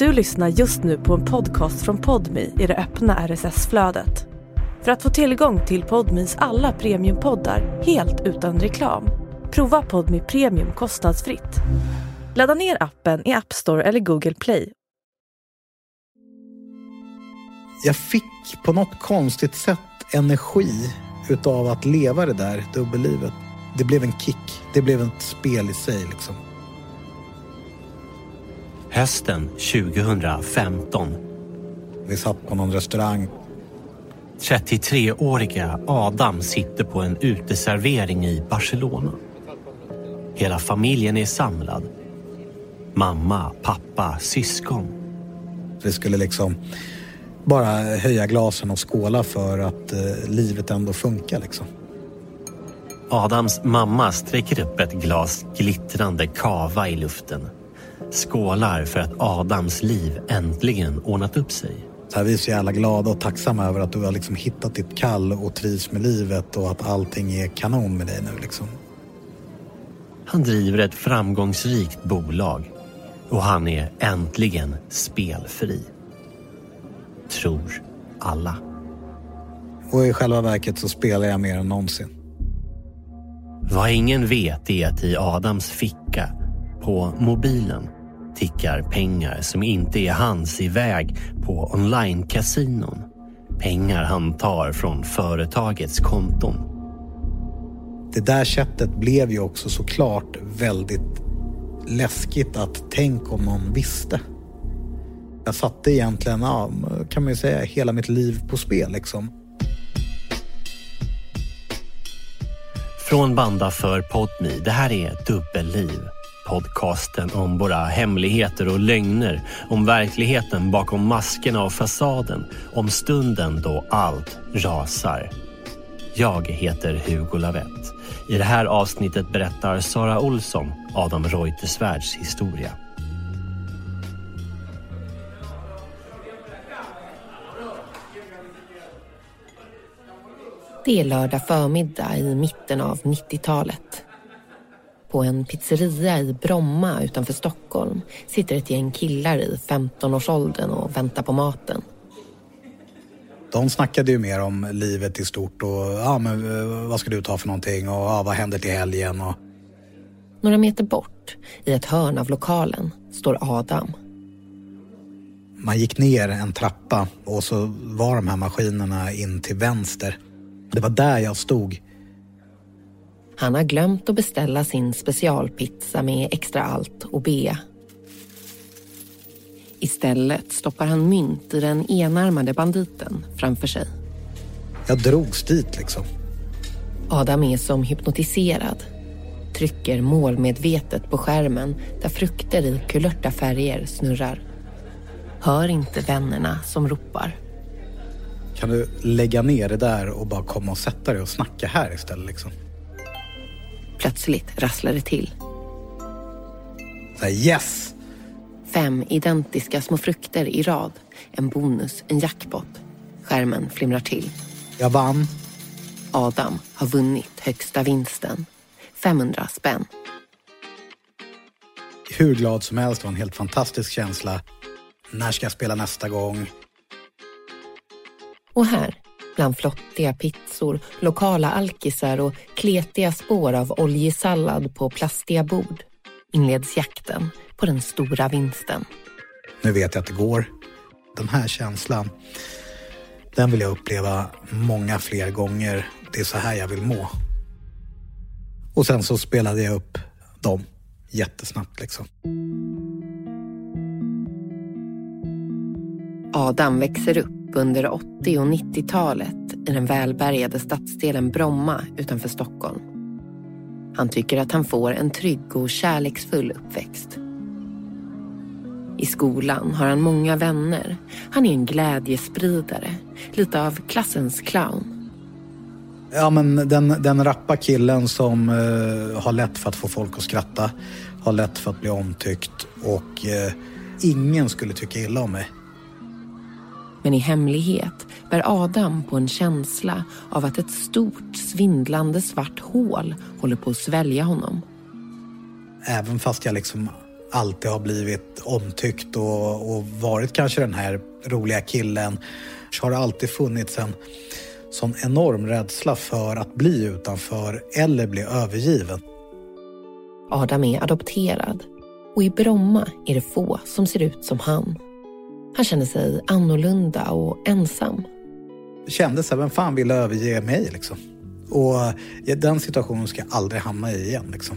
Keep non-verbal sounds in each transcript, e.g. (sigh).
Du lyssnar just nu på en podcast från Podmi i det öppna RSS-flödet. För att få tillgång till Podmis alla premiumpoddar helt utan reklam, prova Podmi Premium kostnadsfritt. Ladda ner appen i App Store eller Google Play. Jag fick på något konstigt sätt energi utav att leva det där dubbellivet. Det blev en kick. Det blev ett spel i sig liksom. Hösten 2015. Vi satt på någon restaurang. 33-åriga Adam sitter på en uteservering i Barcelona. Hela familjen är samlad. Mamma, pappa, syskon. Vi skulle liksom bara höja glasen och skåla för att eh, livet ändå funkar liksom. Adams mamma sträcker upp ett glas glittrande kava i luften. Skålar för att Adams liv äntligen ordnat upp sig. Så här, vi är så jävla glada och tacksamma över att du har liksom hittat ditt kall och trivs med livet och att allting är kanon med dig nu liksom. Han driver ett framgångsrikt bolag och han är äntligen spelfri. Tror alla. Och i själva verket så spelar jag mer än någonsin. Vad ingen vet är att i Adams ficka, på mobilen, tickar pengar som inte är hans iväg på online-kasinon. Pengar han tar från företagets konton. Det där sättet blev ju också såklart väldigt läskigt att tänk om någon visste. Jag satte egentligen, ja, kan man ju säga, hela mitt liv på spel liksom. Från Banda för Podmi, det här är Dubbelliv. Podcasten om våra hemligheter och lögner, om verkligheten bakom maskerna och fasaden, om stunden då allt rasar. Jag heter Hugo Lavett. I det här avsnittet berättar Sara Olsson Adam Reuterswärds historia. Det är lördag förmiddag i mitten av 90-talet. På en pizzeria i Bromma utanför Stockholm sitter ett gäng killar i 15-årsåldern och väntar på maten. De snackade ju mer om livet i stort och ja, men, eh, vad ska du ta för någonting och ja, vad händer till helgen och Några meter bort, i ett hörn av lokalen, står Adam. man gick ner en trappa och så var de här maskinerna in till vänster. Det var där jag stod. Han har glömt att beställa sin specialpizza med extra allt och bea. Istället stoppar han mynt i den enarmade banditen framför sig. Jag drogs dit liksom. Adam är som hypnotiserad. Trycker målmedvetet på skärmen där frukter i kulörta färger snurrar. Hör inte vännerna som ropar. Kan du lägga ner det där och bara komma och sätta dig och snacka här istället liksom? Plötsligt rasslar det till. Yes! Fem identiska små frukter i rad. En bonus, en jackpot. Skärmen flimrar till. Jag vann. Adam har vunnit högsta vinsten. 500 spänn. Hur glad som helst. Det var en helt fantastisk känsla. När ska jag spela nästa gång? Och här, bland flottiga pizzor, lokala alkisar och kletiga spår av oljesallad på plastiga bord inleds jakten på den stora vinsten. Nu vet jag att det går. Den här känslan, den vill jag uppleva många fler gånger. Det är så här jag vill må. Och sen så spelade jag upp dem jättesnabbt liksom. Adam växer upp under 80 och 90-talet i den välbärgade stadsdelen Bromma utanför Stockholm. Han tycker att han får en trygg och kärleksfull uppväxt. I skolan har han många vänner. Han är en glädjespridare, lite av klassens clown. Ja men den, den rappa killen som eh, har lätt för att få folk att skratta, har lätt för att bli omtyckt och eh, ingen skulle tycka illa om mig. Men i hemlighet bär Adam på en känsla av att ett stort svindlande svart hål håller på att svälja honom. Även fast jag liksom alltid har blivit omtyckt och, och varit kanske den här roliga killen så har det alltid funnits en sån enorm rädsla för att bli utanför eller bli övergiven. Adam är adopterad och i Bromma är det få som ser ut som han. Han känner sig annorlunda och ensam. Det kändes så här, vem fan vill överge mig liksom? Och den situationen ska jag aldrig hamna i igen liksom.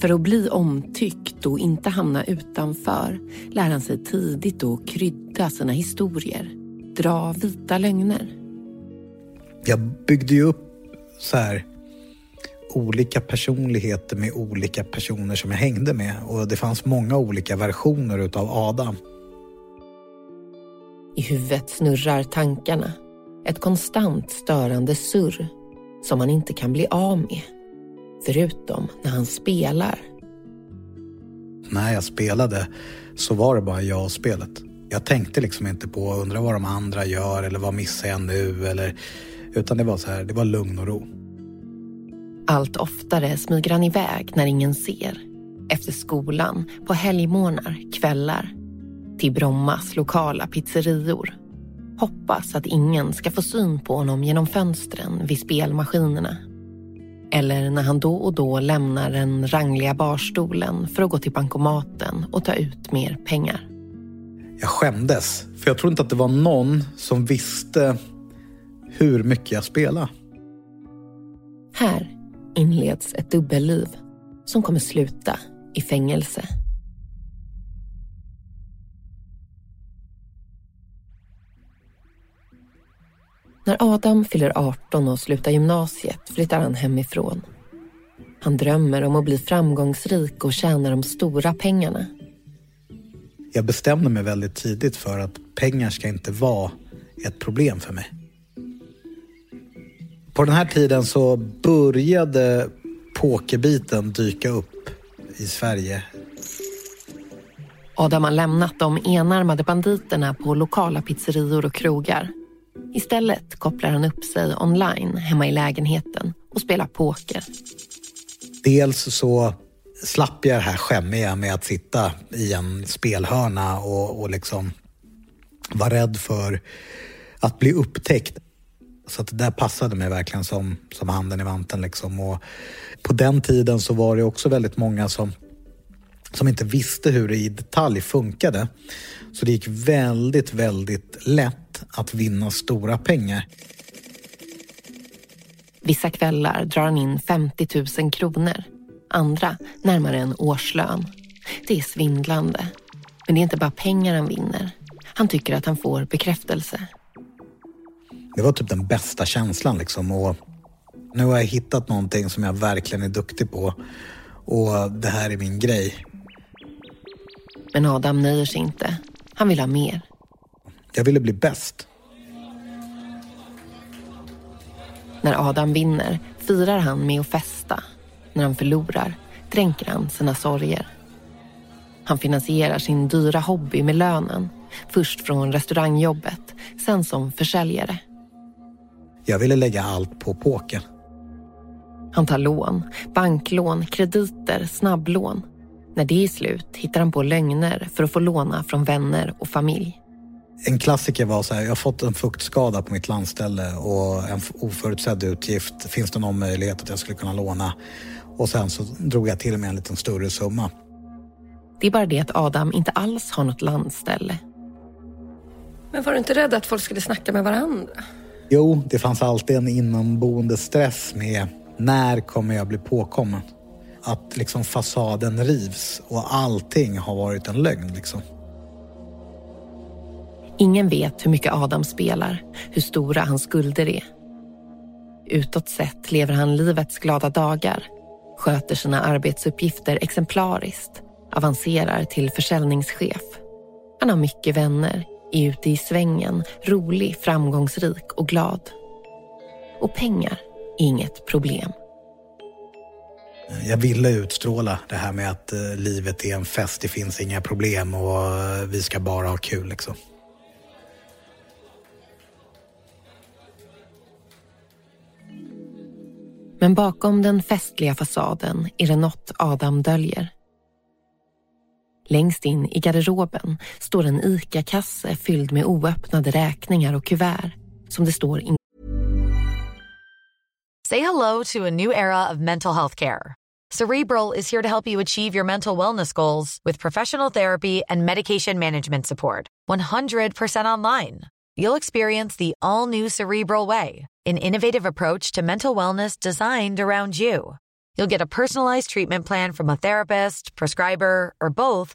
För att bli omtyckt och inte hamna utanför lär han sig tidigt att krydda sina historier. Dra vita lögner. Jag byggde ju upp så här olika personligheter med olika personer som jag hängde med och det fanns många olika versioner utav Adam. I huvudet snurrar tankarna. Ett konstant störande surr som han inte kan bli av med. Förutom när han spelar. När jag spelade så var det bara jag och spelet. Jag tänkte liksom inte på undra vad de andra gör eller vad missar jag nu eller utan det var så här, det var lugn och ro. Allt oftare smyger han iväg när ingen ser. Efter skolan, på helgmorgnar, kvällar. Till Brommas lokala pizzerior. Hoppas att ingen ska få syn på honom genom fönstren vid spelmaskinerna. Eller när han då och då lämnar den rangliga barstolen för att gå till bankomaten och ta ut mer pengar. Jag skämdes, för jag tror inte att det var någon som visste hur mycket jag spelade. Här inleds ett dubbelliv som kommer sluta i fängelse. När Adam fyller 18 och slutar gymnasiet flyttar han hemifrån. Han drömmer om att bli framgångsrik och tjäna de stora pengarna. Jag bestämde mig väldigt tidigt för att pengar ska inte vara ett problem för mig. På den här tiden så började pokerbiten dyka upp i Sverige. Adam har lämnat de enarmade banditerna på lokala pizzerior och krogar. Istället kopplar han upp sig online hemma i lägenheten och spelar poker. Dels så slapp jag det här skämmiga med att sitta i en spelhörna och, och liksom vara rädd för att bli upptäckt. Så att det där passade mig verkligen som, som handen i vanten. Liksom. Och på den tiden så var det också väldigt många som, som inte visste hur det i detalj funkade. Så det gick väldigt, väldigt lätt att vinna stora pengar. Vissa kvällar drar han in 50 000 kronor. Andra närmare en årslön. Det är svindlande. Men det är inte bara pengar han vinner. Han tycker att han får bekräftelse. Det var typ den bästa känslan liksom. Och nu har jag hittat någonting som jag verkligen är duktig på. Och det här är min grej. Men Adam nöjer sig inte. Han vill ha mer. Jag ville bli bäst. När Adam vinner firar han med att festa. När han förlorar dränker han sina sorger. Han finansierar sin dyra hobby med lönen. Först från restaurangjobbet, sen som försäljare. Jag ville lägga allt på poker. Han tar lån, banklån, krediter, snabblån. När det är slut hittar han på lögner för att få låna från vänner och familj. En klassiker var så här, jag har fått en fuktskada på mitt landställe och en oförutsedd utgift. Finns det någon möjlighet att jag skulle kunna låna? Och sen så drog jag till med en liten större summa. Det är bara det att Adam inte alls har något landställe. Men var du inte rädd att folk skulle snacka med varandra? Jo, det fanns alltid en inomboende stress med när kommer jag bli påkommen? Att liksom fasaden rivs och allting har varit en lögn liksom. Ingen vet hur mycket Adam spelar, hur stora hans skulder är. Utåt sett lever han livets glada dagar, sköter sina arbetsuppgifter exemplariskt, avancerar till försäljningschef. Han har mycket vänner, är ute i svängen, rolig, framgångsrik och glad. Och pengar är inget problem. Jag ville utstråla det här med att eh, livet är en fest, det finns inga problem och eh, vi ska bara ha kul liksom. Men bakom den festliga fasaden är det något Adam döljer. Längst in i garderoben står en ICA-kasse fylld med oöppnade räkningar och kuvert som det står in Say hello to a new era of mental health care. Cerebral is here to help you achieve your mental wellness goals with professional therapy and medication management support. 100% online. You'll experience the all new Cerebral Way, an innovative approach to mental wellness designed around you. You'll get a personalized treatment plan from a therapist, prescriber, or both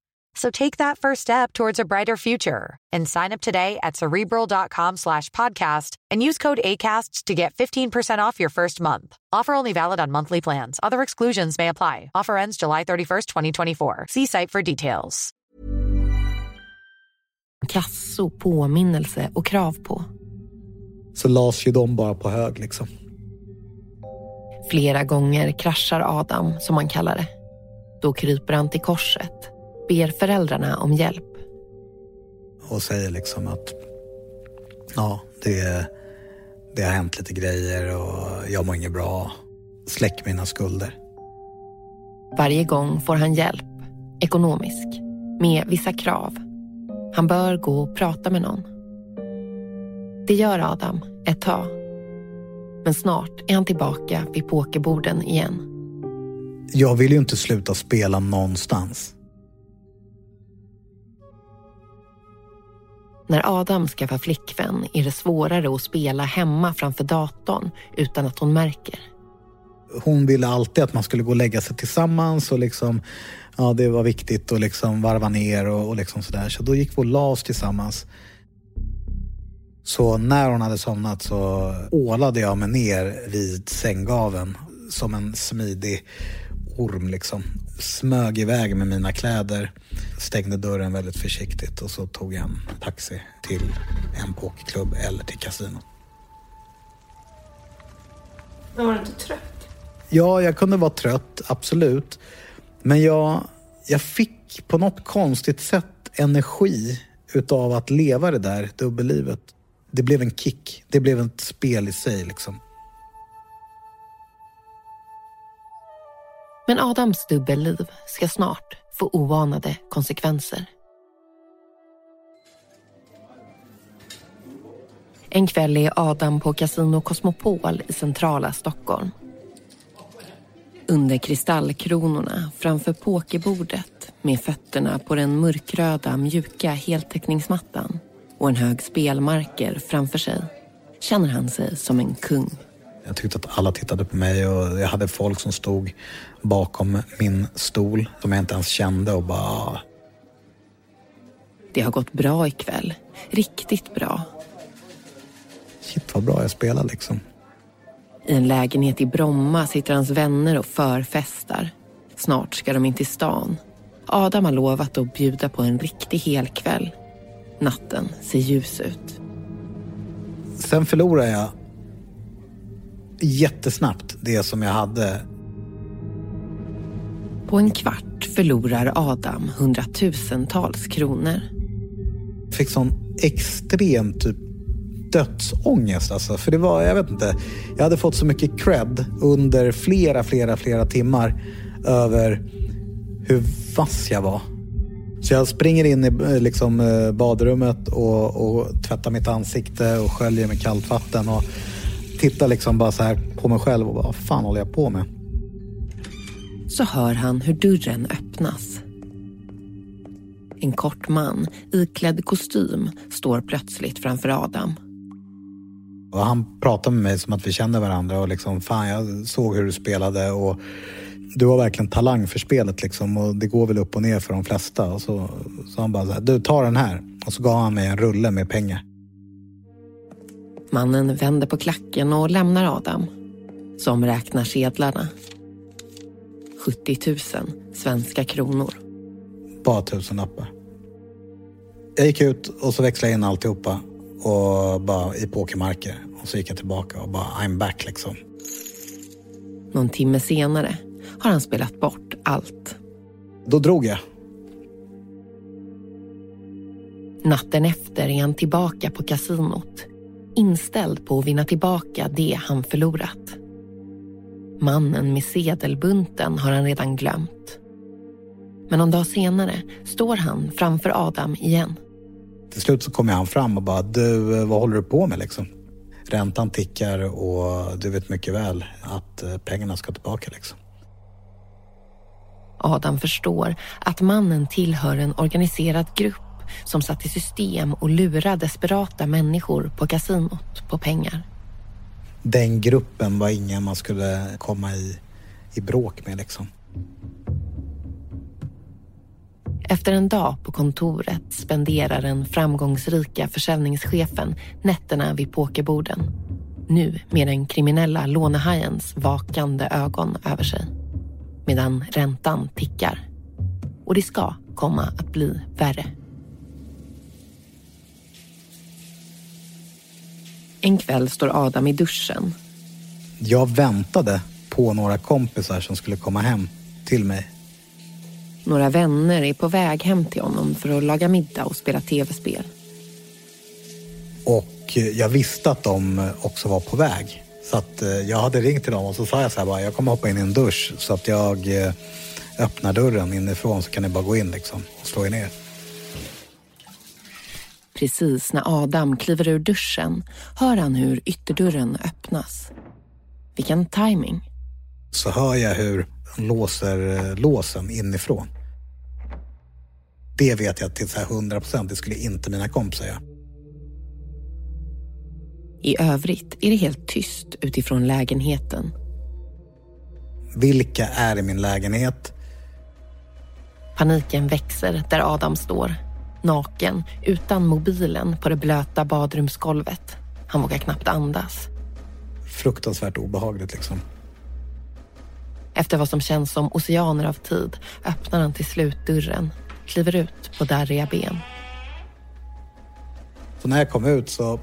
So take that first step towards a brighter future and sign up today at cerebral.com slash podcast and use code ACasts to get 15% off your first month. Offer only valid on monthly plans. Other exclusions may apply. Offer ends July 31st, 2024. See site for details. kasso, påminnelse och krav på. Så las ju de bara på hög liksom. Flera gånger kraschar Adam, som han kallar det. Då kryper han till korset, ber föräldrarna om hjälp. Och säger liksom att ja, det, det har hänt lite grejer och jag mår inget bra. Släck mina skulder. Varje gång får han hjälp, ekonomisk, med vissa krav. Han bör gå och prata med någon. Det gör Adam ett tag. Men snart är han tillbaka vid pokerborden igen. Jag vill ju inte sluta spela någonstans. När Adam skaffar flickvän är det svårare att spela hemma framför datorn utan att hon märker. Hon ville alltid att man skulle gå och lägga sig tillsammans och liksom, ja det var viktigt att liksom varva ner och, och liksom sådär. Så då gick vi och la oss tillsammans. Så när hon hade somnat så ålade jag mig ner vid sänggaven som en smidig orm liksom. Smög iväg med mina kläder, stängde dörren väldigt försiktigt och så tog jag en taxi till en pokerklubb eller till kasinot. Men var du inte trött? Ja, jag kunde vara trött, absolut. Men jag, jag fick på något konstigt sätt energi utav att leva det där dubbellivet. Det blev en kick. Det blev ett spel i sig liksom. Men Adams dubbelliv ska snart få oanade konsekvenser. En kväll är Adam på Casino Cosmopol i centrala Stockholm. Under kristallkronorna framför pokerbordet med fötterna på den mörkröda mjuka heltäckningsmattan och en hög spelmarker framför sig känner han sig som en kung. Jag tyckte att alla tittade på mig och jag hade folk som stod bakom min stol som jag inte ens kände och bara... "Ah." Det har gått bra ikväll. Riktigt bra. Shit vad bra jag spelar liksom. I en lägenhet i Bromma sitter hans vänner och förfestar. Snart ska de in till stan. Adam har lovat att bjuda på en riktig helkväll. Natten ser ljus ut. Sen förlorade jag jättesnabbt det som jag hade. På en kvart förlorar Adam hundratusentals kronor. fick sån extrem typ dödsångest alltså. För det var, jag vet inte, jag hade fått så mycket cred under flera, flera, flera timmar över hur vass jag var. Så jag springer in i liksom, eh, badrummet och, och tvättar mitt ansikte och sköljer med kallt vatten och tittar liksom bara så här på mig själv och bara, vad fan håller jag på med? Så hör han hur dörren öppnas. En kort man iklädd kostym står plötsligt framför Adam. Och han pratade med mig som att vi kände varandra och liksom, fan jag såg hur du spelade och du har verkligen talang för spelet liksom och det går väl upp och ner för de flesta. Och så sa han bara så här, du tar den här. Och så gav han mig en rulle med pengar. Mannen vänder på klacken och lämnar Adam. Som räknar sedlarna. 70 000 svenska kronor. Bara tusenlappar. Jag gick ut och så växlade jag in alltihopa och bara i pokermarker Och så gick jag tillbaka och bara I'm back liksom. Någon timme senare har han spelat bort allt. Då drog jag. Natten efter är han tillbaka på kasinot. Inställd på att vinna tillbaka det han förlorat. Mannen med sedelbunten har han redan glömt. Men någon dag senare står han framför Adam igen. Till slut så kommer han fram och bara, du vad håller du på med liksom? Räntan tickar och du vet mycket väl att eh, pengarna ska tillbaka liksom. Adam förstår att mannen tillhör en organiserad grupp som satt i system och lura desperata människor på kasinot på pengar. Den gruppen var ingen man skulle komma i, i bråk med liksom. Efter en dag på kontoret spenderar den framgångsrika försäljningschefen nätterna vid pokerborden. Nu med den kriminella lånehajens vakande ögon över sig. Medan räntan tickar. Och det ska komma att bli värre. En kväll står Adam i duschen. Jag väntade på några kompisar som skulle komma hem till mig. Några vänner är på väg hem till honom för att laga middag och spela tv-spel. Och jag visste att de också var på väg. Så att eh, jag hade ringt till dem och så sa jag så här bara, jag kommer hoppa in i en dusch så att jag eh, öppnar dörren inifrån så kan ni bara gå in liksom och slå er ner. Precis när Adam kliver ur duschen hör han hur ytterdörren öppnas. Vilken timing. Så hör jag hur de låser eh, låsen inifrån. Det vet jag till så här 100 procent, det skulle inte mina kompisar göra. I övrigt är det helt tyst utifrån lägenheten. Vilka är i min lägenhet? Paniken växer där Adam står. Naken, utan mobilen på det blöta badrumsgolvet. Han vågar knappt andas. Fruktansvärt obehagligt liksom. Efter vad som känns som oceaner av tid öppnar han till slut dörren, kliver ut på darriga ben. Så när jag kom ut så,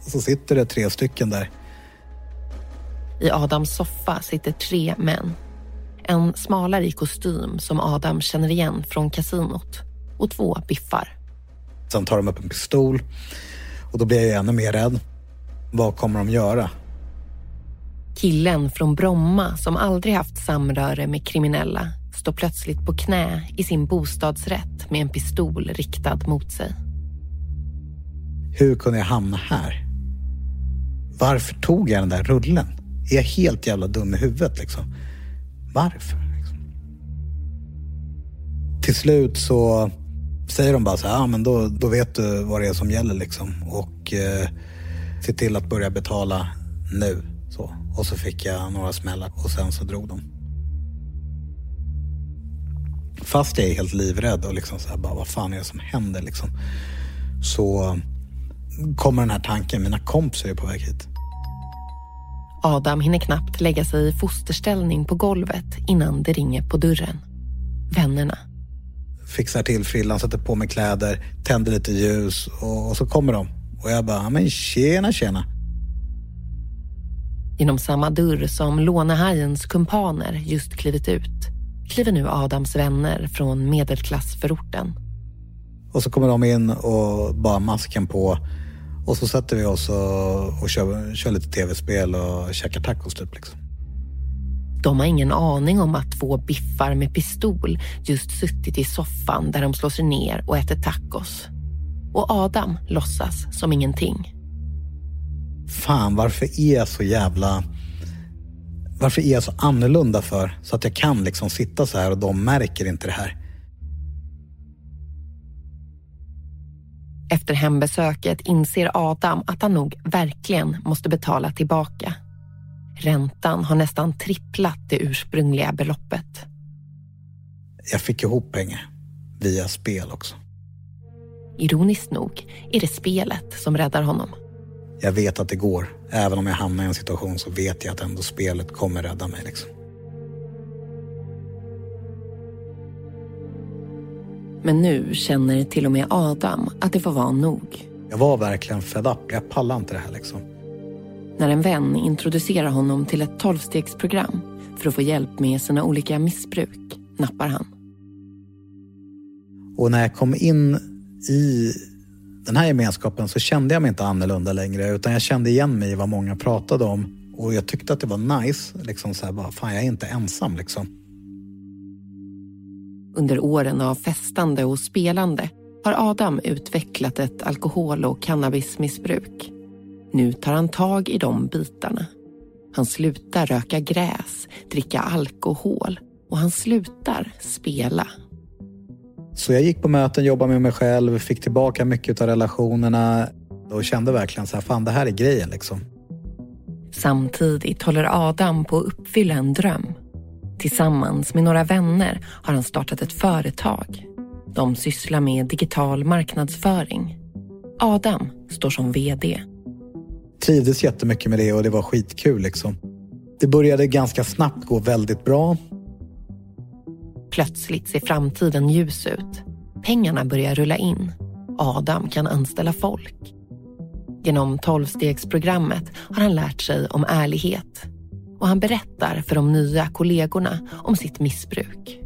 så sitter det tre stycken där. I Adams soffa sitter tre män. En smalare i kostym som Adam känner igen från kasinot och två biffar. Sen tar de upp en pistol och då blir jag ännu mer rädd. Vad kommer de göra? Killen från Bromma som aldrig haft samröre med kriminella står plötsligt på knä i sin bostadsrätt med en pistol riktad mot sig. Hur kunde jag hamna här? Varför tog jag den där rullen? Är jag helt jävla dum i huvudet liksom? Varför? Liksom? Till slut så säger de bara så här, ja men då, då vet du vad det är som gäller liksom. Och eh, se till att börja betala nu. Så. Och så fick jag några smällar och sen så drog de. Fast jag är helt livrädd och liksom så här, bara, vad fan är det som händer liksom? Så kommer den här tanken, mina kompisar är på väg hit. Adam hinner knappt lägga sig i fosterställning på golvet innan det ringer på dörren. Vännerna. Fixar till frillan, sätter på mig kläder, tänder lite ljus och, och så kommer de. Och jag bara, men tjena tjena. Genom samma dörr som lånehajens kumpaner just klivit ut kliver nu Adams vänner från medelklassförorten. Och så kommer de in och bara masken på. Och så sätter vi oss och, och kör, kör lite tv-spel och käkar tacos typ. Liksom. De har ingen aning om att två biffar med pistol just suttit i soffan där de slår sig ner och äter tacos. Och Adam låtsas som ingenting. Fan, varför är jag så jävla... Varför är jag så annorlunda för? Så att jag kan liksom sitta så här och de märker inte det här. Efter hembesöket inser Adam att han nog verkligen måste betala tillbaka. Räntan har nästan tripplat det ursprungliga beloppet. Jag fick ihop pengar via spel också. Ironiskt nog är det spelet som räddar honom. Jag vet att det går. Även om jag hamnar i en situation så vet jag att ändå spelet kommer rädda mig. Liksom. Men nu känner till och med Adam att det får vara nog. Jag var verkligen fed up. Jag pallade inte det här liksom. När en vän introducerar honom till ett tolvstegsprogram för att få hjälp med sina olika missbruk nappar han. Och när jag kom in i den här gemenskapen så kände jag mig inte annorlunda längre utan jag kände igen mig i vad många pratade om och jag tyckte att det var nice. Liksom så här, bara, fan jag är inte ensam liksom. Under åren av festande och spelande har Adam utvecklat ett alkohol och cannabismissbruk. Nu tar han tag i de bitarna. Han slutar röka gräs, dricka alkohol och han slutar spela. Så jag gick på möten, jobbade med mig själv, fick tillbaka mycket av relationerna och kände verkligen så här, fan det här är grejen liksom. Samtidigt håller Adam på att uppfylla en dröm. Tillsammans med några vänner har han startat ett företag. De sysslar med digital marknadsföring. Adam står som VD. Trivdes jättemycket med det och det var skitkul liksom. Det började ganska snabbt gå väldigt bra. Plötsligt ser framtiden ljus ut. Pengarna börjar rulla in. Adam kan anställa folk. Genom tolvstegsprogrammet har han lärt sig om ärlighet och han berättar för de nya kollegorna om sitt missbruk.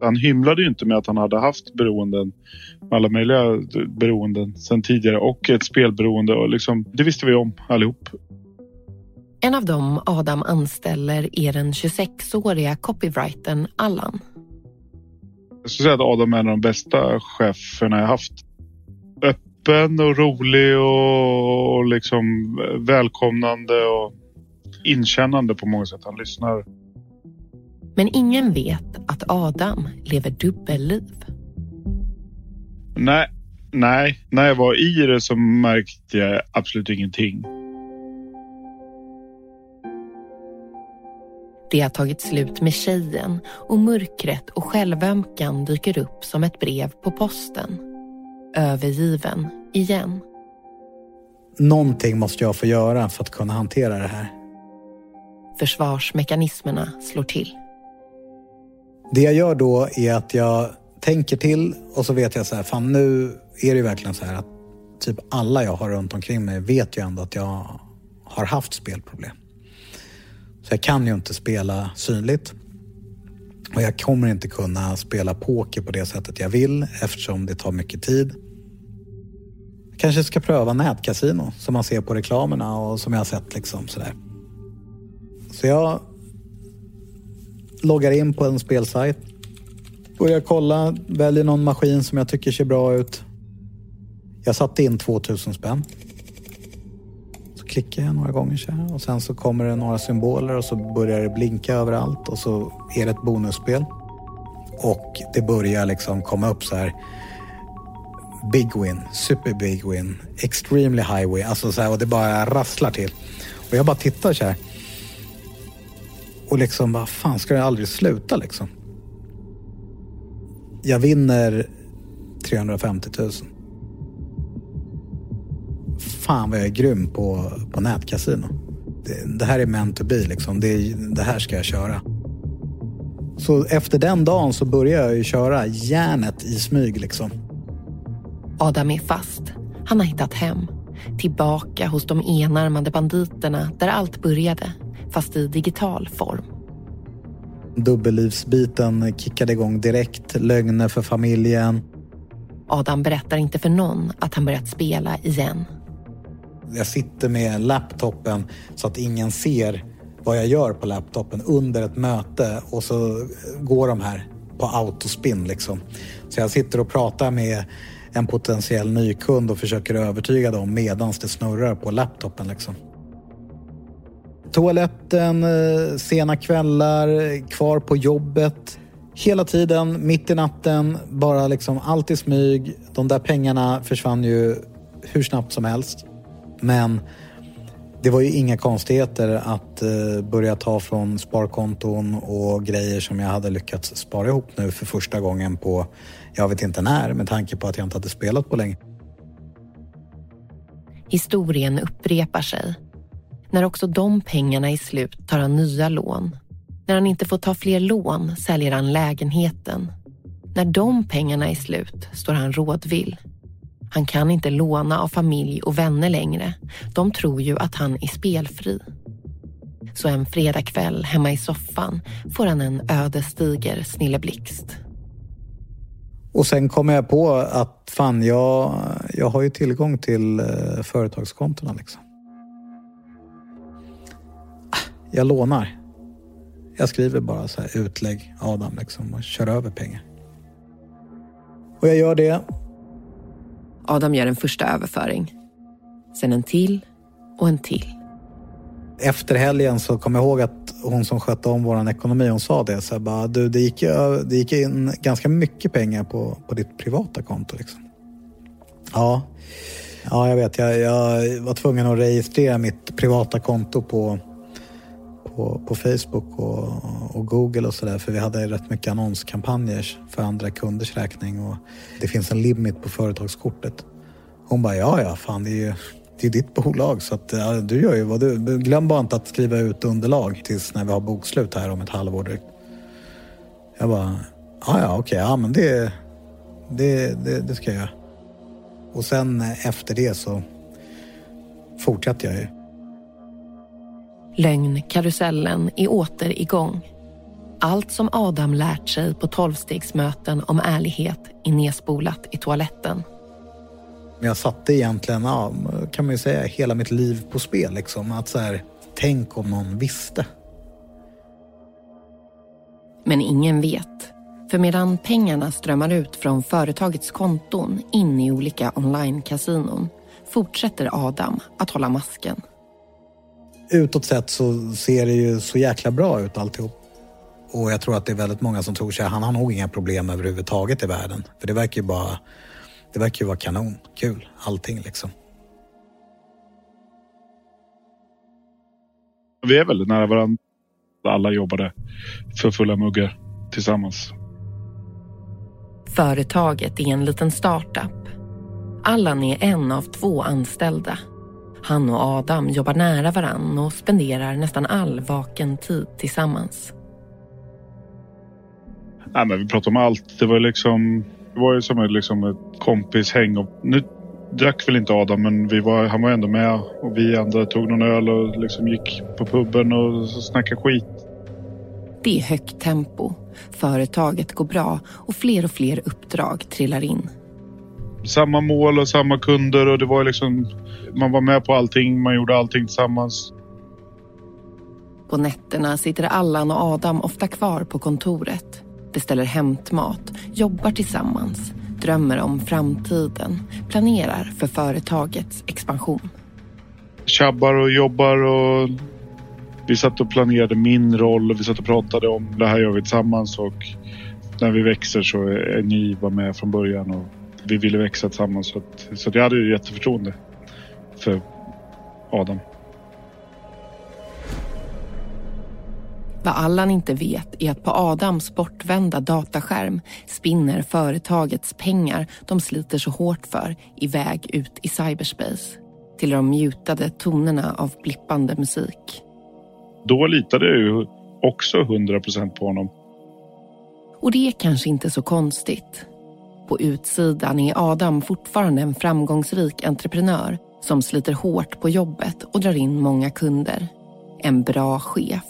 Han hymlade ju inte med att han hade haft beroenden, alla möjliga beroenden sen tidigare och ett spelberoende. Och liksom, det visste vi om allihop. En av dem Adam anställer är den 26-åriga copywritern Allan. Jag skulle säga att Adam är en av de bästa cheferna jag haft. Öppen och rolig och liksom välkomnande och inkännande på många sätt. Han lyssnar. Men ingen vet att Adam lever dubbelliv. Nej, nej. När jag var i det så märkte jag absolut ingenting. Det har tagit slut med tjejen och mörkret och självömkan dyker upp som ett brev på posten. Övergiven igen. Någonting måste jag få göra för att kunna hantera det här. Försvarsmekanismerna slår till. Det jag gör då är att jag tänker till och så vet jag så här, fan nu är det ju verkligen så här att typ alla jag har runt omkring mig vet ju ändå att jag har haft spelproblem. Så jag kan ju inte spela synligt. Och jag kommer inte kunna spela poker på det sättet jag vill eftersom det tar mycket tid. Jag kanske ska pröva nätkasino som man ser på reklamerna och som jag har sett liksom sådär. Så jag loggar in på en spelsajt. Börjar kolla, väljer någon maskin som jag tycker ser bra ut. Jag satte in 2000 spänn. Så klickar jag några gånger så här och sen så kommer det några symboler och så börjar det blinka överallt och så är det ett bonusspel. Och det börjar liksom komma upp så här big win, super big win, extremely high win. Alltså så här, och det bara rasslar till. Och jag bara tittar så här. Och liksom, vad fan, ska det aldrig sluta liksom? Jag vinner 350 000. Fan vad jag är grym på, på nätkasino. det, det här är meant to be liksom. Det, det här ska jag köra. Så efter den dagen så började jag ju köra järnet i smyg liksom. Adam är fast. Han har hittat hem. Tillbaka hos de enarmade banditerna där allt började, fast i digital form. Dubbellivsbiten kickade igång direkt. Lögner för familjen. Adam berättar inte för någon att han börjat spela igen. Jag sitter med laptopen så att ingen ser vad jag gör på laptopen under ett möte och så går de här på autospin liksom. Så jag sitter och pratar med en potentiell ny kund och försöker övertyga dem medans det snurrar på laptopen liksom. Toaletten, eh, sena kvällar, kvar på jobbet. Hela tiden, mitt i natten, bara liksom allt i smyg. De där pengarna försvann ju hur snabbt som helst. Men det var ju inga konstigheter att eh, börja ta från sparkonton och grejer som jag hade lyckats spara ihop nu för första gången på, jag vet inte när, med tanke på att jag inte hade spelat på länge. Historien upprepar sig. När också de pengarna är slut tar han nya lån. När han inte får ta fler lån säljer han lägenheten. När de pengarna är slut står han rådvill. Han kan inte låna av familj och vänner längre. De tror ju att han är spelfri. Så en fredagkväll hemma i soffan får han en ödesdiger snilleblixt. Och sen kommer jag på att fan, jag, jag har ju tillgång till eh, företagskontona liksom. Jag lånar. Jag skriver bara så här utlägg Adam liksom och kör över pengar. Och jag gör det. Adam gör en första överföring. Sen en till och en till. Efter helgen så kom jag ihåg att hon som skötte om vår ekonomi, hon sa det. Så här, bara, du, det, gick, det gick in ganska mycket pengar på, på ditt privata konto. Liksom. Ja, ja, jag vet. Jag, jag var tvungen att registrera mitt privata konto på på, på Facebook och, och Google och sådär för vi hade rätt mycket annonskampanjer för andra kunders räkning och det finns en limit på företagskortet. Hon bara, ja ja, fan det är ju det är ditt bolag så att, ja, du gör ju vad du... Glöm bara inte att skriva ut underlag tills när vi har bokslut här om ett halvår Jag bara, ja ja okej, ja men det, det, det, det ska jag göra. Och sen efter det så fortsatte jag ju. Lögnkarusellen är åter igång. Allt som Adam lärt sig på tolvstegsmöten om ärlighet är nedspolat i toaletten. Jag satte egentligen, ja, kan man säga, hela mitt liv på spel. Liksom. Att så här, tänk om någon visste. Men ingen vet. För medan pengarna strömmar ut från företagets konton in i olika online-kasinon fortsätter Adam att hålla masken utåt sett så ser det ju så jäkla bra ut alltihop. Och jag tror att det är väldigt många som tror sig han har nog inga problem överhuvudtaget i världen. För det verkar ju bara, det verkar ju vara kanon, kul, allting liksom. Vi är väldigt nära varandra. Alla jobbade för fulla muggar tillsammans. Företaget är en liten startup. Allan är en av två anställda han och Adam jobbar nära varann och spenderar nästan all vaken tid tillsammans. Nej, men vi pratade om allt. Det var, liksom, det var ju som ett, liksom ett kompishäng. Och nu drack väl inte Adam, men vi var, han var ändå med. Och vi andra tog någon öl och liksom gick på puben och snackade skit. Det är högt tempo. Företaget går bra och fler och fler uppdrag trillar in. Samma mål och samma kunder och det var liksom man var med på allting, man gjorde allting tillsammans. På nätterna sitter Allan och Adam ofta kvar på kontoret. Beställer hämtmat, jobbar tillsammans, drömmer om framtiden, planerar för företagets expansion. Tjabbar och jobbar och vi satt och planerade min roll och vi satt och pratade om det här gör vi tillsammans och när vi växer så är ni var med från början och vi ville växa tillsammans. Så, att, så att jag hade ju jätteförtroende för Adam. Vad Allan inte vet är att på Adams bortvända dataskärm spinner företagets pengar de sliter så hårt för iväg ut i cyberspace. till de mutade tonerna av blippande musik. Då litade jag ju också 100% på honom. Och det är kanske inte så konstigt. På utsidan är Adam fortfarande en framgångsrik entreprenör som sliter hårt på jobbet och drar in många kunder. En bra chef,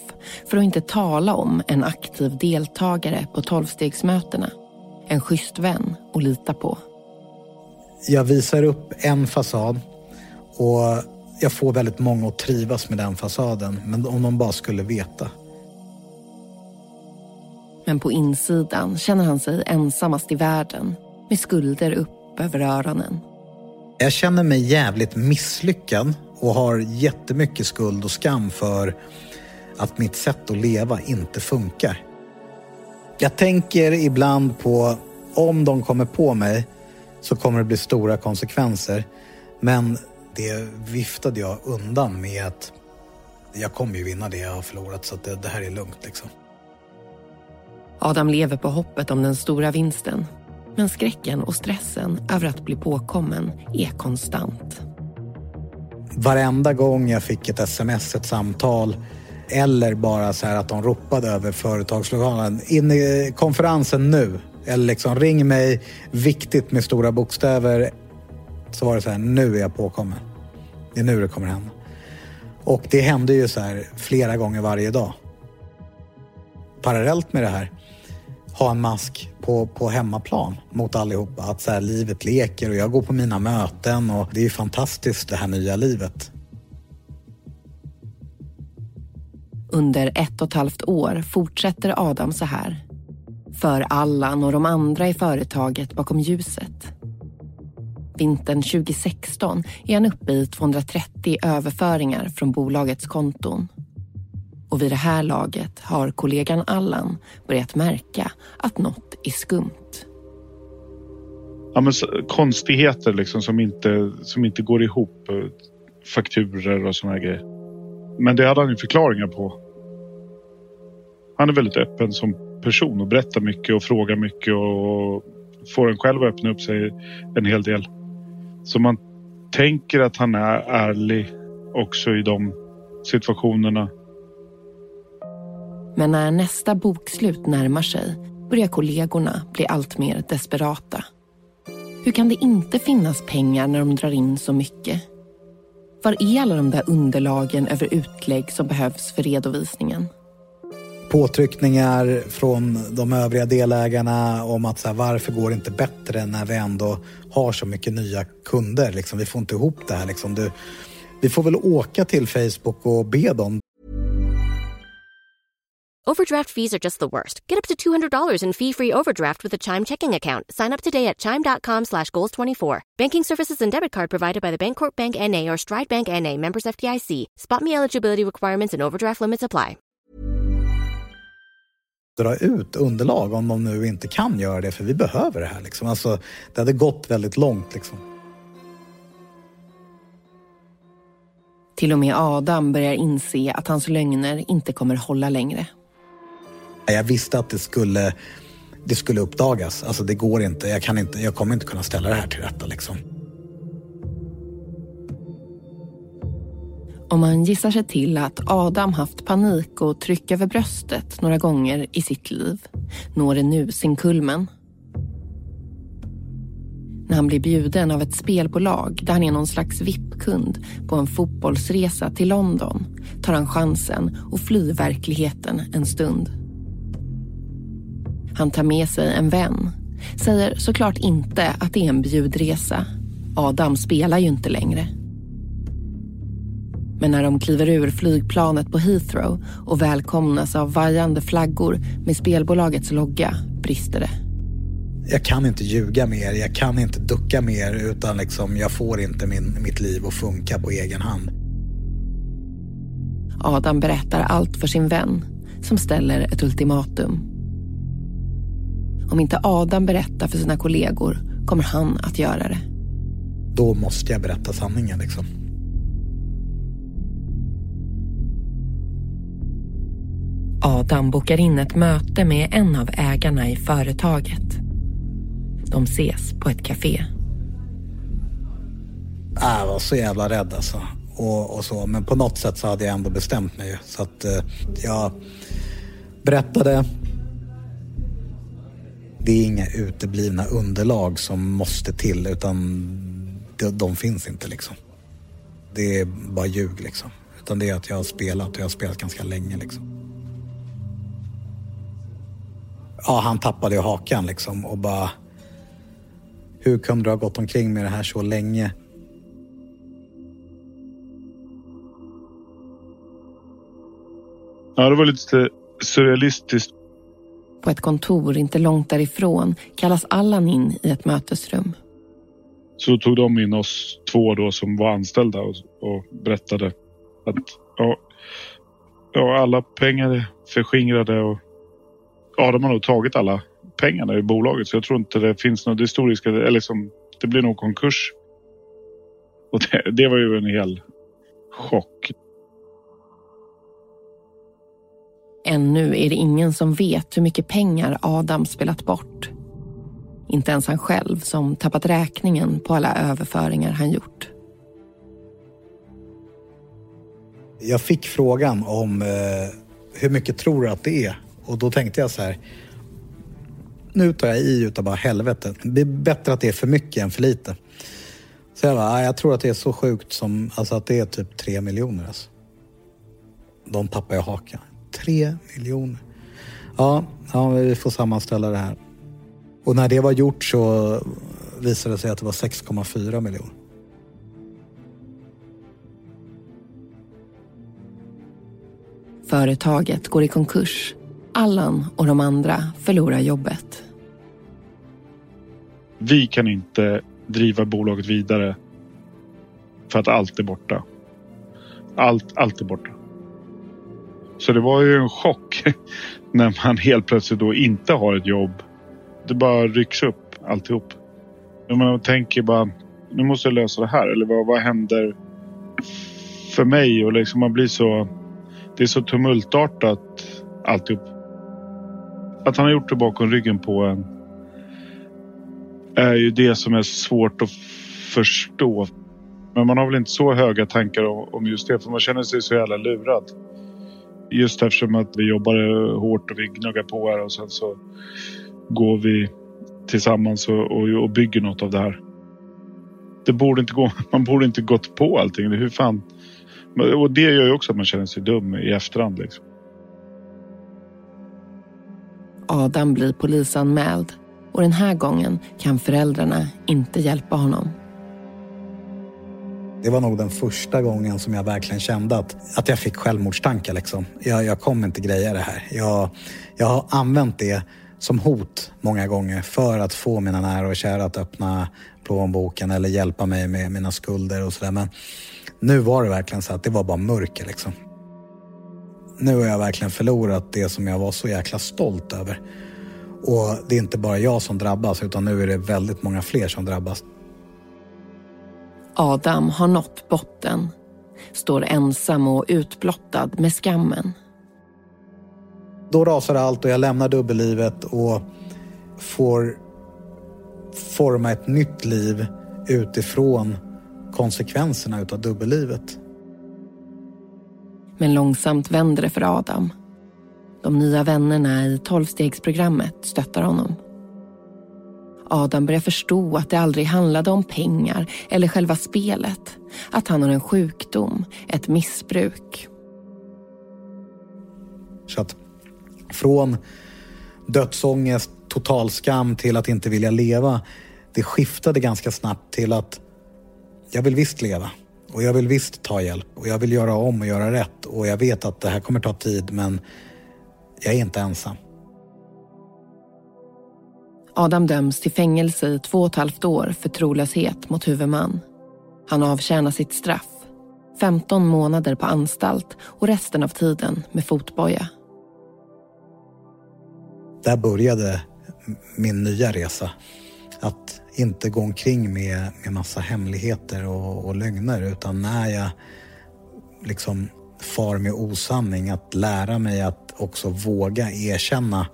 för att inte tala om en aktiv deltagare på tolvstegsmötena. En schysst vän att lita på. Jag visar upp en fasad och jag får väldigt många att trivas med den fasaden. Men om de bara skulle veta. Men på insidan känner han sig ensammast i världen med skulder upp över öronen. Jag känner mig jävligt misslyckad och har jättemycket skuld och skam för att mitt sätt att leva inte funkar. Jag tänker ibland på om de kommer på mig så kommer det bli stora konsekvenser. Men det viftade jag undan med att jag kommer ju vinna det jag har förlorat så det, det här är lugnt liksom. Adam lever på hoppet om den stora vinsten. Men skräcken och stressen över att bli påkommen är konstant. Varenda gång jag fick ett sms, ett samtal eller bara så här att de ropade över företagslokalen. In i konferensen nu. Eller liksom ring mig, viktigt med stora bokstäver. Så var det så här, nu är jag påkommen. Det är nu det kommer hända. Och det hände ju så här flera gånger varje dag. Parallellt med det här, ha en mask på, på hemmaplan mot allihopa. Att så här, livet leker och jag går på mina möten och det är fantastiskt det här nya livet. Under ett och ett halvt år fortsätter Adam så här. För Allan och de andra i företaget bakom ljuset. Vintern 2016 är han uppe i 230 överföringar från bolagets konton. Och vid det här laget har kollegan Allan börjat märka att något är skumt. Ja, men konstigheter liksom som inte, som inte går ihop. Eh, fakturer och såna här grejer. Men det hade han ju förklaringar på. Han är väldigt öppen som person och berättar mycket och frågar mycket och får en själv att öppna upp sig en hel del. Så man tänker att han är ärlig också i de situationerna. Men när nästa bokslut närmar sig börjar kollegorna bli allt mer desperata. Hur kan det inte finnas pengar när de drar in så mycket? Var är alla de där underlagen över utlägg som behövs för redovisningen? Påtryckningar från de övriga delägarna om att så här, varför går det inte bättre när vi ändå har så mycket nya kunder? Liksom, vi får inte ihop det här. Liksom. Du, vi får väl åka till Facebook och be dem Overdraft fees are just the worst. Get up to $200 in fee-free overdraft with a Chime checking account. Sign up today at Chime.com slash Goals24. Banking services and debit card provided by the Bancorp Bank N.A. or Stride Bank N.A. Members FDIC. Spot me eligibility requirements and overdraft limits apply. Dra ut underlag om de nu inte kan göra det, för vi behöver det här. Liksom. Alltså, det hade gått väldigt långt. Liksom. Till och med Adam börjar inse att hans lögner inte kommer hålla längre. Jag visste att det skulle, det skulle uppdagas. Alltså det går inte. Jag, kan inte. jag kommer inte kunna ställa det här till rätta. Liksom. Om man gissar sig till att Adam haft panik och tryck över bröstet några gånger i sitt liv når det nu sin kulmen. När han blir bjuden av ett spelbolag där han är någon slags VIP-kund på en fotbollsresa till London tar han chansen och flyr verkligheten en stund. Han tar med sig en vän. Säger såklart inte att det är en bjudresa. Adam spelar ju inte längre. Men när de kliver ur flygplanet på Heathrow och välkomnas av vajande flaggor med spelbolagets logga brister det. Jag kan inte ljuga mer, jag kan inte ducka mer utan liksom, jag får inte min, mitt liv att funka på egen hand. Adam berättar allt för sin vän som ställer ett ultimatum. Om inte Adam berättar för sina kollegor kommer han att göra det. Då måste jag berätta sanningen liksom. Adam bokar in ett möte med en av ägarna i företaget. De ses på ett café. Äh, jag var så jävla rädd alltså. Och, och, så. Men på något sätt så hade jag ändå bestämt mig. Så att eh, jag berättade. Det är inga uteblivna underlag som måste till utan de, de finns inte liksom. Det är bara ljug liksom. Utan det är att jag har spelat och jag har spelat ganska länge liksom. Ja, han tappade ju hakan liksom och bara... Hur kunde du ha gått omkring med det här så länge? Ja, det var lite surrealistiskt. På ett kontor inte långt därifrån kallas Allan in i ett mötesrum. Så tog de in oss två då som var anställda och, och berättade att ja, ja, alla pengar är förskingrade och ja, de har nog tagit alla pengarna i bolaget. Så jag tror inte det finns något historiskt, eller liksom, det blir nog konkurs. Och det, det var ju en hel chock. Ännu är det ingen som vet hur mycket pengar Adam spelat bort. Inte ens han själv som tappat räkningen på alla överföringar han gjort. Jag fick frågan om eh, hur mycket tror du att det är? Och då tänkte jag så här. Nu tar jag i utav bara helvete. Det är bättre att det är för mycket än för lite. Så jag bara, ah, jag tror att det är så sjukt som, alltså att det är typ tre miljoner alltså. De tappar jag hakan. Tre miljoner. Ja, ja, vi får sammanställa det här. Och när det var gjort så visade det sig att det var 6,4 miljoner. Företaget går i konkurs. Allan och de andra förlorar jobbet. Vi kan inte driva bolaget vidare för att allt är borta. Allt, allt är borta. Så det var ju en chock (laughs) när man helt plötsligt då inte har ett jobb. Det bara rycks upp alltihop. Man tänker bara, nu måste jag lösa det här. Eller vad, vad händer för mig? Och liksom man blir så... Det är så tumultartat alltihop. Att han har gjort det bakom ryggen på en är ju det som är svårt att förstå. Men man har väl inte så höga tankar om just det för man känner sig så jävla lurad. Just eftersom att vi jobbar hårt och vi gnuggar på här och sen så går vi tillsammans och, och, och bygger något av det här. Det borde inte gå, (laughs) man borde inte gått på allting. Hur fan? Och det gör ju också att man känner sig dum i efterhand. Liksom. Adam blir polisanmäld och den här gången kan föräldrarna inte hjälpa honom. Det var nog den första gången som jag verkligen kände att, att jag fick självmordstankar. Liksom. Jag, jag kommer inte greja det här. Jag, jag har använt det som hot många gånger för att få mina nära och kära att öppna plånboken eller hjälpa mig med mina skulder och sådär. Men nu var det verkligen så att det var bara mörker liksom. Nu har jag verkligen förlorat det som jag var så jäkla stolt över. Och det är inte bara jag som drabbas utan nu är det väldigt många fler som drabbas. Adam har nått botten. Står ensam och utblottad med skammen. Då rasar allt och jag lämnar dubbellivet och får forma ett nytt liv utifrån konsekvenserna utav dubbellivet. Men långsamt vänder det för Adam. De nya vännerna i tolvstegsprogrammet stöttar honom. Adam börjar förstå att det aldrig handlade om pengar eller själva spelet. Att han har en sjukdom, ett missbruk. Så att från dödsångest, total skam till att inte vilja leva. Det skiftade ganska snabbt till att jag vill visst leva och jag vill visst ta hjälp och jag vill göra om och göra rätt och jag vet att det här kommer ta tid men jag är inte ensam. Adam döms till fängelse i två och ett halvt år för trolöshet mot huvudman. Han avtjänar sitt straff. 15 månader på anstalt och resten av tiden med fotboja. Där började min nya resa. Att inte gå omkring med, med massa hemligheter och, och lögner utan när jag liksom far med osanning, att lära mig att också våga erkänna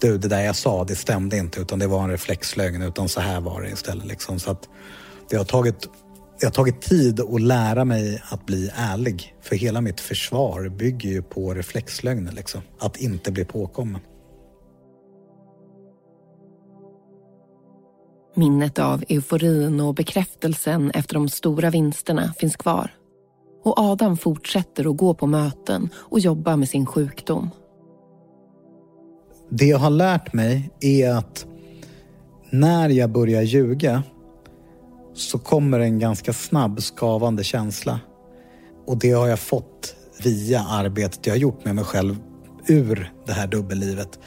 du, det där jag sa, det stämde inte utan det var en reflexlögn utan så här var det istället. Liksom. Så att det har tagit Det har tagit tid att lära mig att bli ärlig. För hela mitt försvar bygger ju på reflexlögner. Liksom. Att inte bli påkommen. Minnet av euforin och bekräftelsen efter de stora vinsterna finns kvar. Och Adam fortsätter att gå på möten och jobba med sin sjukdom. Det jag har lärt mig är att när jag börjar ljuga så kommer en ganska snabb skavande känsla. Och det har jag fått via arbetet jag har gjort med mig själv ur det här dubbellivet.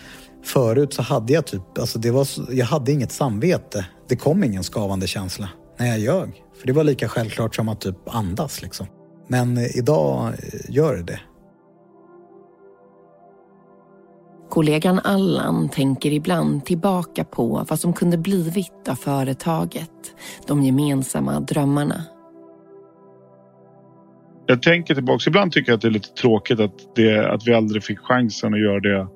Förut så hade jag typ, alltså det var, jag hade inget samvete. Det kom ingen skavande känsla när jag ljög. För det var lika självklart som att typ andas liksom. Men idag gör det Kollegan Allan tänker ibland tillbaka på vad som kunde blivit av företaget. De gemensamma drömmarna. Jag tänker tillbaka. Ibland tycker jag att det är lite tråkigt att, det, att vi aldrig fick chansen att göra det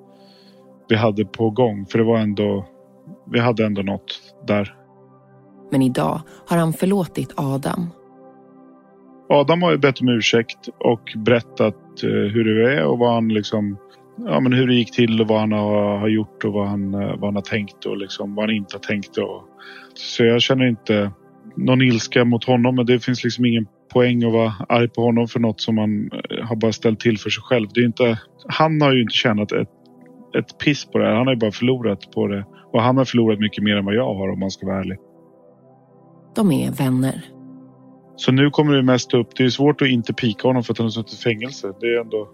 vi hade på gång. För det var ändå, vi hade ändå något där. Men idag har han förlåtit Adam. Adam har ju bett om ursäkt och berättat eh, hur det är och vad han liksom ja, men hur det gick till och vad han har, har gjort och vad han, eh, vad han har tänkt och liksom vad han inte har tänkt. Och, så jag känner inte någon ilska mot honom men det finns liksom ingen poäng att vara arg på honom för något som han eh, har bara ställt till för sig själv. Det är inte, han har ju inte tjänat ett, ett piss på det här. Han har ju bara förlorat på det. Och han har förlorat mycket mer än vad jag har om man ska vara ärlig. De är vänner. Så nu kommer det mest upp. Det är svårt att inte pika honom för att han har suttit i fängelse. Det är ändå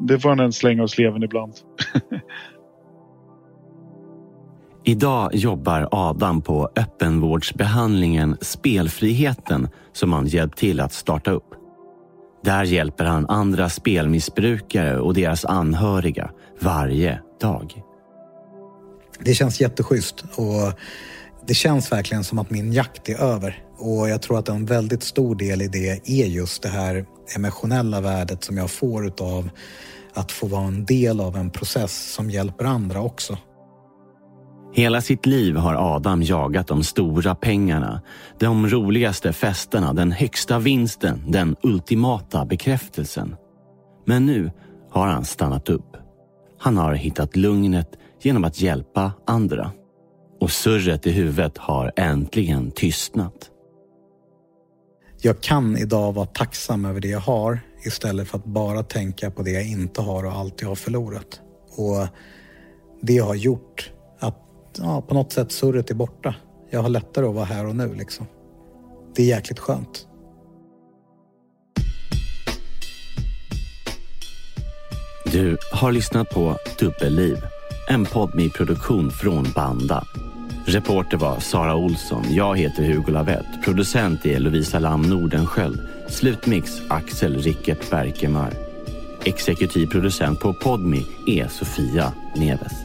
det får han en slänga av sleven ibland. (laughs) Idag jobbar Adam på öppenvårdsbehandlingen Spelfriheten som han hjälpt till att starta upp. Där hjälper han andra spelmissbrukare och deras anhöriga varje dag. Det känns jätteschysst och det känns verkligen som att min jakt är över. Och jag tror att en väldigt stor del i det är just det här emotionella värdet som jag får utav att få vara en del av en process som hjälper andra också. Hela sitt liv har Adam jagat de stora pengarna, de roligaste festerna, den högsta vinsten, den ultimata bekräftelsen. Men nu har han stannat upp. Han har hittat lugnet genom att hjälpa andra. Och surret i huvudet har äntligen tystnat. Jag kan idag vara tacksam över det jag har istället för att bara tänka på det jag inte har och allt jag har förlorat. Och det har gjort att ja, på något sätt surret är borta. Jag har lättare att vara här och nu liksom. Det är jäkligt skönt. Du har lyssnat på Dubbelliv, en podd med produktion från Banda. Reporter var Sara Olsson. Jag heter Hugo Lavett. Producent är Lovisa Lam Nordenskjöld. Slutmix Axel Rickert Berkemar. Exekutiv producent på Podmi är Sofia Neves.